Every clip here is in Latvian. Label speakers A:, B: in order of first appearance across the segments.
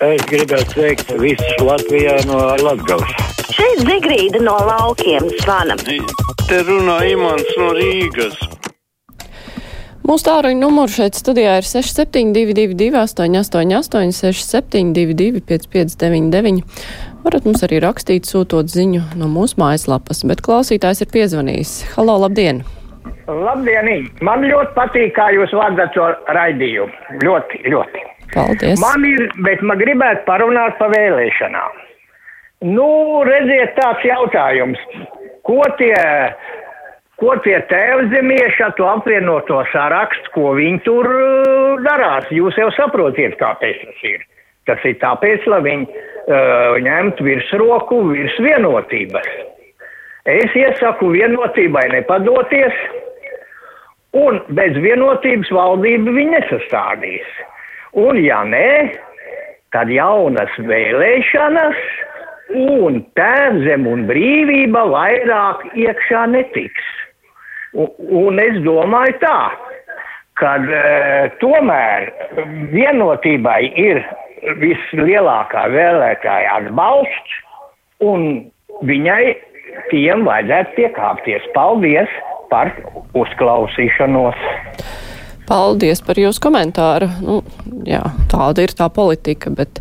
A: Es gribētu sveikt visus Latvijā no Latgales.
B: Šeit Zigrīda no laukiem zvana.
C: Te runā Imants no Rīgas.
D: Mūsu tāruņa numurs šeit studijā ir 6722, 888, 672, 559, varat mums arī rakstīt, sūtot ziņu no mūsu mājaslapas, bet klausītājs ir piezvanījis. Halo, labdien!
E: Labdien! Man ļoti patīk, kā jūs vadat šo raidījumu. Ļoti, ļoti.
D: Paldies!
E: Man ir, bet man gribētu parunāt par vēlēšanām. Nu, redziet, tāds jautājums. Ko tie ko tie tēvzemieši ar to apvienoto sarakstu, ko viņi tur uh, darās. Jūs jau saprotiet, kāpēc tas ir. Tas ir tāpēc, lai viņi uh, ņemtu virsroku virs vienotības. Es iesaku vienotībai nepadoties, un bez vienotības valdība viņi nesastādīs. Un ja nē, tad jaunas vēlēšanas un tēvzem un brīvība vairāk iekšā netiks. Un, un es domāju tā, ka e, tomēr vienotībai ir vislielākā vēlētāja atbalsts, un viņai tiem vajadzētu piekāpties. Paldies par uzklausīšanos!
D: Paldies par jūsu komentāru. Nu, jā, tāda ir tā politika, bet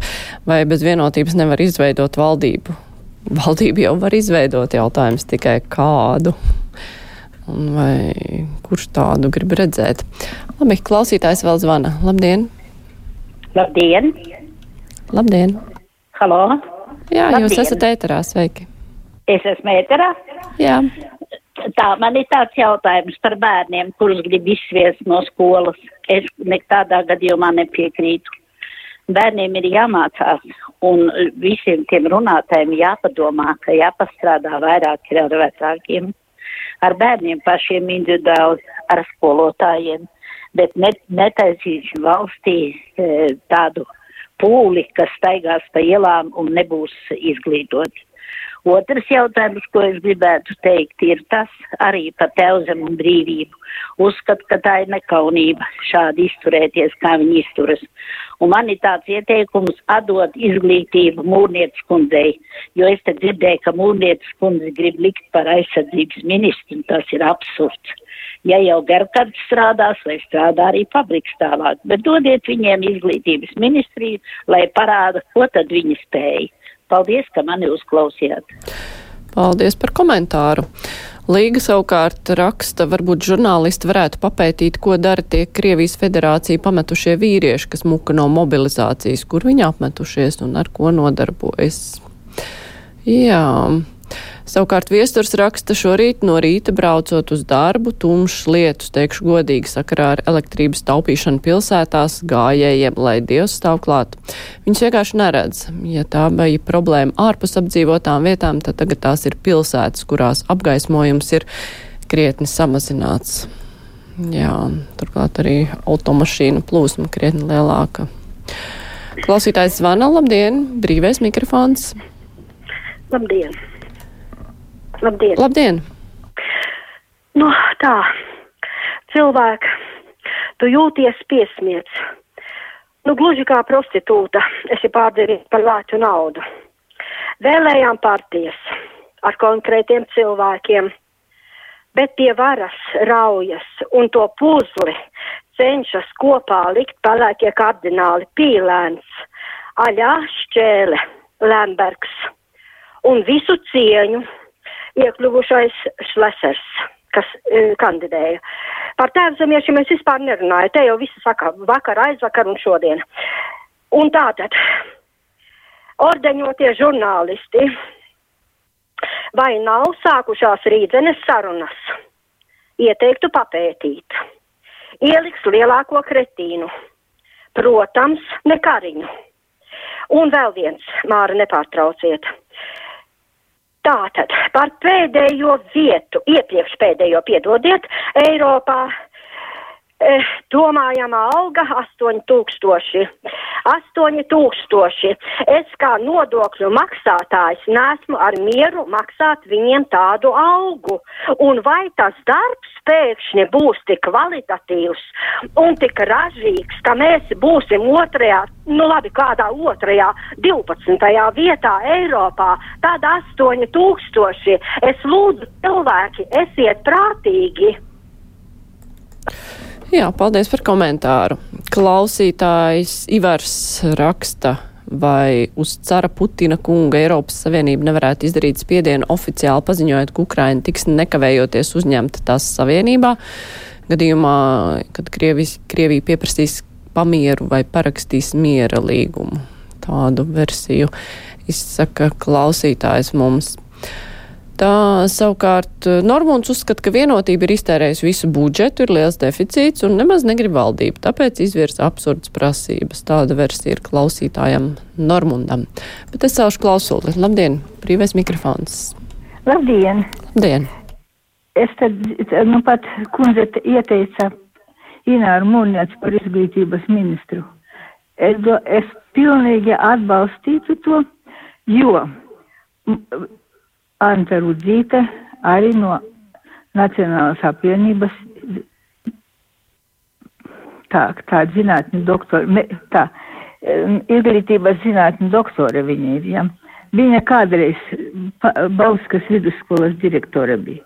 D: vai bez vienotības nevar izveidot valdību? Valdību jau var izveidot jautājums tikai kādu un vai kurš tādu grib redzēt. Labi, klausītājs vēl zvana. Labdien!
F: Labdien!
D: Labdien!
F: Halo!
D: Jā,
F: Labdien.
D: jūs esat ēterā, sveiki!
F: Es esmu ēterā.
D: Jā.
F: Tā man ir tāds jautājums par bērniem, kurus grib izsviest no skolas. Es nekādā gadījumā nepiekrītu. Bērniem ir jāmācās, un visiem tiem runātājiem jāpadomā, ka jāpastrādā vairāk ir ar vecākiem ar bērniem pašiem individuāli, ar skolotājiem, bet net, netaisīšu valstī e, tādu pūli, kas staigās pa ielām un nebūs izglītoti. Otrs jautājums, ko es gribētu teikt, ir tas arī par tevzem un brīvību. Uzskatu, ka tā ir nekaunība šādi izturēties, kā viņi izturas. Un man ir tāds ieteikums atdot izglītību mūrnieces kundzei, jo es te dzirdēju, ka mūrnieces kundze grib likt par aizsardzības ministru, un tas ir absurds. Ja jau Gerkards strādās, vai strādā arī fabriks tālāk, bet dodiet viņiem izglītības ministriju, lai parāda, ko tad viņi spēja. Paldies, ka mani uzklausījāt.
D: Paldies par komentāru. Līga savukārt raksta, varbūt žurnālisti varētu papētīt, ko dara tie Krievijas federācija pametušie vīrieši, kas muka no mobilizācijas, kur viņi apmetušies un ar ko nodarbojas. Jā. Savukārt viesturs raksta šorīt no rīta braucot uz darbu, tumšs lietus, teikšu godīgi, sakarā ar elektrības taupīšanu pilsētās gājējiem, lai Dievs stāv klāt. Viņš vienkārši neredz. Ja tā bija problēma ārpus apdzīvotām vietām, tad tagad tās ir pilsētas, kurās apgaismojums ir krietni samazināts. Jā, turklāt arī automašīnu plūsma krietni lielāka. Klausītājs zvana, labdien, brīvais mikrofons.
G: Labdien! Labdien!
D: Labdien!
G: Nu, tā, cilvēki, tu jūties piesmiets. Nu, gluži kā prostitūta, esi pārdevējis par lētu naudu. Vēlējām partijas ar konkrētiem cilvēkiem, bet pie varas raujas un to puzli cenšas kopā likt palēkie kardināli Pīlēns, Aļā Šķēle, Lembergs un visu cieņu iekļuvušais Šlesers, kas e, kandidēja. Par tēvzemiešiem es vispār nerunāju, te jau visi saka vakar, aizvakar un šodien. Un tātad, ordeņotie žurnālisti, vai nav sākušās rīdzenes sarunas? Ieteiktu papētīt. Ieliks lielāko kretīnu. Protams, ne kariņu. Un vēl viens, Māra, nepārtrauciet. Tātad par pēdējo vietu, iepriekš pēdējo piedodiet, Eiropā eh, domājamā alga 8000. 8000. Es kā nodokļu maksātājs nesmu ar mieru maksāt viņiem tādu algu. Un vai tas darbs pēkšņi būs tik kvalitatīvs un tik ražīgs, ka mēs būsim otrajā, nu labi, kādā otrajā, 12. vietā Eiropā, tad 8000. Es lūdzu cilvēki, esiet prātīgi.
D: Jā, paldies par komentāru. Klausītājs Ivars raksta, vai uz cara Putina kunga Eiropas Savienība nevarētu izdarīt spiedienu oficiāli paziņojot, ka Ukraina tiks nekavējoties uzņemta tās Savienībā. Gadījumā, kad Krievis, Krievija pieprasīs pamieru vai parakstīs miera līgumu. Tādu versiju izsaka klausītājs mums. Tā savukārt eh, Normons uzskata, ka vienotība ir iztērējusi visu budžetu, ir liels deficīts un nemaz negrib valdību, tāpēc izvirs absurds prasības. Tāda versija ir klausītājam Normundam. Bet es saušu klausuli. Labdien, brīvais mikrofons.
H: Labdien!
D: Labdien!
H: Es tad, nu pat kundze ieteica Ināru Mūrniec par izglītības ministru. Es, do, es pilnīgi atbalstītu to, jo Anta Rudzīte arī no Nacionālās apvienības tā, tā zinātņu doktora, tā, izglītības zinātņu doktore viņa ir, ja. Viņa kādreiz Bauskas vidusskolas direktore bija.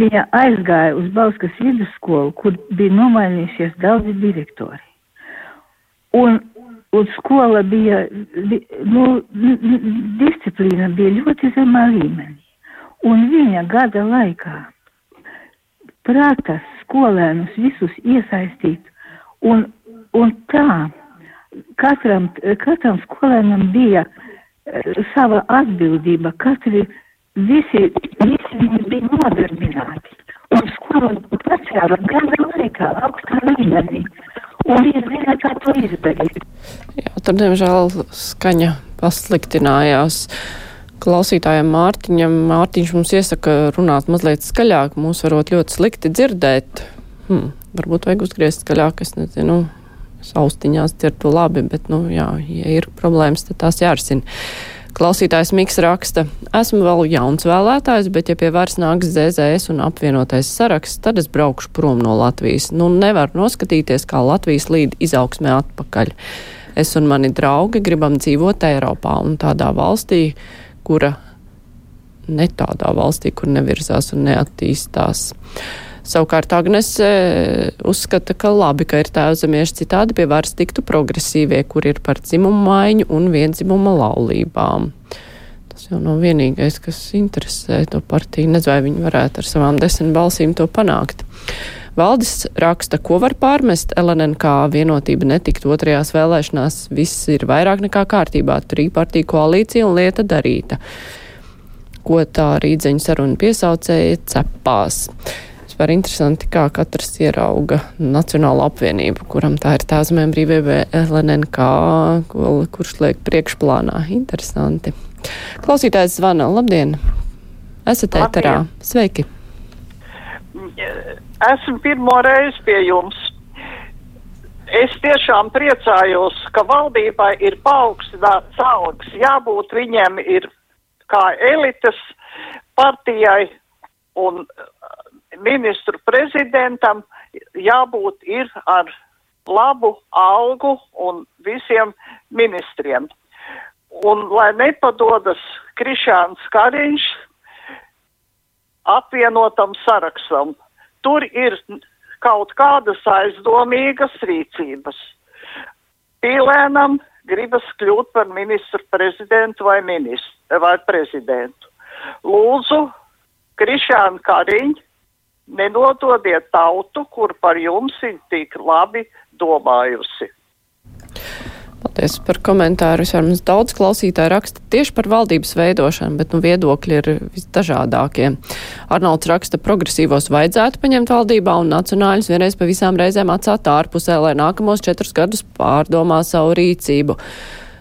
H: Viņa aizgāja uz Bauskas vidusskolu, kur bija nomainījušies daudzi direktori. Un Un skola bija, nu, disciplīna bija ļoti zemā līmenī. Un viņa gada laikā prātas skolēnus visus iesaistīt. Un, un tā katram, katram skolēnam bija uh, sava atbildība, katri, visi, visi bija nodarbināti. Un skola pacēla gada laikā augstā līmenī. Un viņi zina, kā to izdarīt.
D: Jā, tur, diemžēl, skaņa pasliktinājās. Klausītājiem Mārtiņam, Mārtiņš mums iesaka runāt mazliet skaļāk, mūs varot ļoti slikti dzirdēt. Hmm, varbūt vajag uzgriezt skaļāk, es nezinu, austiņās dzirdu labi, bet, nu, jā, ja ir problēmas, tad tās jārisina. Klausītājs Miks raksta, esmu vēl jauns vēlētājs, bet ja pie varas nāks ZZS un apvienotais saraksts, tad es braukšu prom no Latvijas. Nu, nevar noskatīties, kā Latvijas līd izaugsmē atpakaļ. Es un mani draugi gribam dzīvot Eiropā un tādā valstī, kura ne tādā valstī, kur nevirzās un neattīstās. Savukārt Agnese uzskata, ka labi, ka ir tēvzemieši citādi pie varas tiktu progresīvie, kur ir par dzimumu maiņu un vienzimuma laulībām. Tas jau nav vienīgais, kas interesē to partiju. Nezinu, vai viņi varētu ar savām desmit balsīm to panākt. Valdis raksta, ko var pārmest LNK vienotība netikt otrajās vēlēšanās. Viss ir vairāk nekā kārtībā, trīpartiju koalīcija un lieta darīta. Ko tā rīdzeņu saruna piesaucēja cepās vispār interesanti, kā katrs ierauga Nacionālo apvienību, kuram tā ir tēzmēm brīvība LNNK, kurš liek priekšplānā. Interesanti. Klausītājs zvana. Labdien! Esat ēterā. Sveiki!
I: Esmu pirmo reizi pie jums. Es tiešām priecājos, ka valdībai ir paaugstināts algas. Jābūt viņiem ir kā elites partijai un ministru prezidentam jābūt ir ar labu algu un visiem ministriem. Un lai nepadodas Krišāns Kariņš apvienotam sarakstam, tur ir kaut kādas aizdomīgas rīcības. Pīlēnam gribas kļūt par ministru prezidentu vai, ministru, vai prezidentu. Lūdzu, Krišānu Kariņu nenododiet tautu, kur par jums ir tik labi domājusi.
D: Paldies par komentāru. Vispār mums daudz klausītāju raksta tieši par valdības veidošanu, bet nu, viedokļi ir visdažādākie. Arnolds raksta, progresīvos vajadzētu paņemt valdībā un nacionāļus vienreiz pa visām reizēm atstāt ārpusē, lai nākamos četrus gadus pārdomā savu rīcību.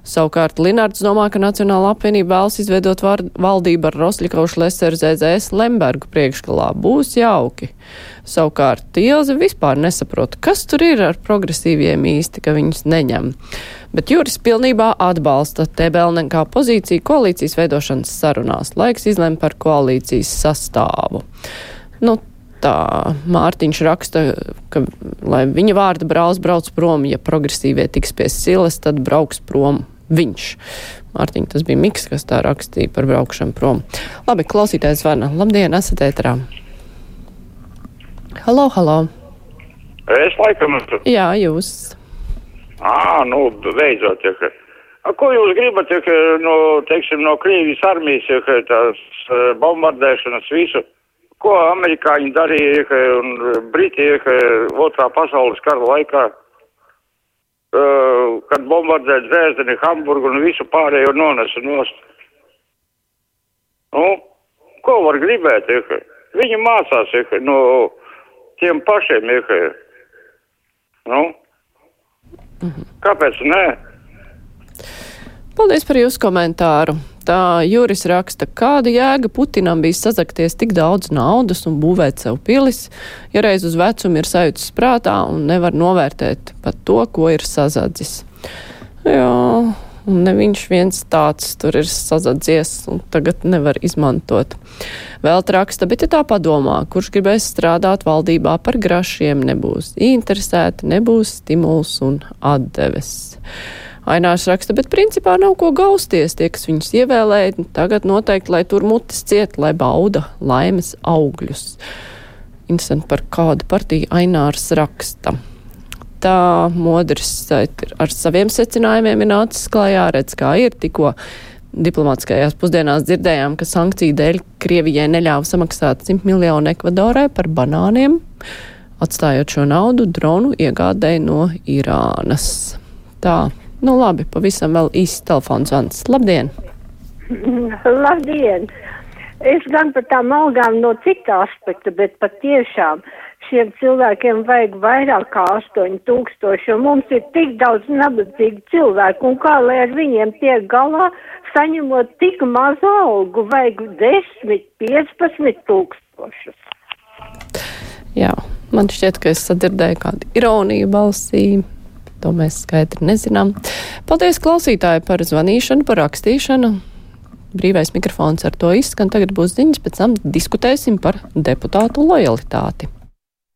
D: Savukārt Linārds domā, ka Nacionāla apvienība vēlas izveidot valdību ar Rosļikaušu Leseru ZZS Lembergu priekšgalā. Būs jauki. Savukārt Ilze vispār nesaprot, kas tur ir ar progresīviem īsti, ka viņus neņem. Bet Juris pilnībā atbalsta TBLN kā pozīciju koalīcijas veidošanas sarunās. Laiks izlem par koalīcijas sastāvu. Nu, tā Mārtiņš raksta, ka, lai viņa vārda brālis brauc prom, ja progresīvie tiks pie silas, tad brauks prom viņš. Mārtiņ, tas bija Miks, kas tā rakstīja par braukšanu prom. Labi, klausītājs zvana. Labdien, esat ēterā. Halo, halo.
A: Es laikam.
D: Jā, jūs.
A: Ā, nu, beidzot, ja, ka. A, ko jūs gribat, ja, ka, no, teiksim, no Krievijas armijas, ja, ka tās bombardēšanas visu? ko amerikāņi darīja, ka, un Briti, ka otrā pasaules kara laikā, kad bombardēja Dresdeni, Hamburgu un visu pārējo nonesa nost. Nu, ko var gribēt, ka viņi mācās, ka, no tiem pašiem, ka, nu, kāpēc nē?
D: Paldies par jūsu komentāru. Tā Juris raksta, kāda jēga Putinam bija sazakties tik daudz naudas un būvēt sev pilis, ja reiz uz vecumu ir sajūtas prātā un nevar novērtēt pat to, ko ir sazadzis. Jā, un ne viņš viens tāds tur ir sazadzies un tagad nevar izmantot. Vēl raksta, bet ja tā padomā, kurš gribēs strādāt valdībā par grašiem, nebūs interesēti, nebūs stimuls un atdeves. Ainārs raksta, bet principā nav ko gausties. Tie, kas viņus ievēlēja, tagad noteikti, lai tur mutes ciet, lai bauda laimes augļus. Interesanti par kādu partiju Ainārs raksta. Tā modrs ar saviem secinājumiem ir nācis klājā, redz, kā ir tikko. Diplomātiskajās pusdienās dzirdējām, ka sankciju dēļ Krievijai neļāva samaksāt 100 miljonu Ekvadorai par banāniem, atstājot šo naudu dronu iegādēji no Irānas. Tā Nu, labi, pavisam vēl īsts telefons zvans. Labdien!
J: Labdien! Es gan par tām algām no cita aspekta, bet patiešām šiem cilvēkiem vajag vairāk kā 8000, un mums ir tik daudz nabadzīgu cilvēku, un kā lai ar viņiem tiek galā, saņemot tik mazu algu, vajag 10, 15 tūkstošus.
D: Jā, man šķiet, ka es sadzirdēju kādu ironiju balsī. To mēs skaidri nezinām. Paldies klausītāji par zvanīšanu, par rakstīšanu. Brīvais mikrofons ar to izskan. Tagad būs ziņas, pēc tam diskutēsim par deputātu lojalitāti.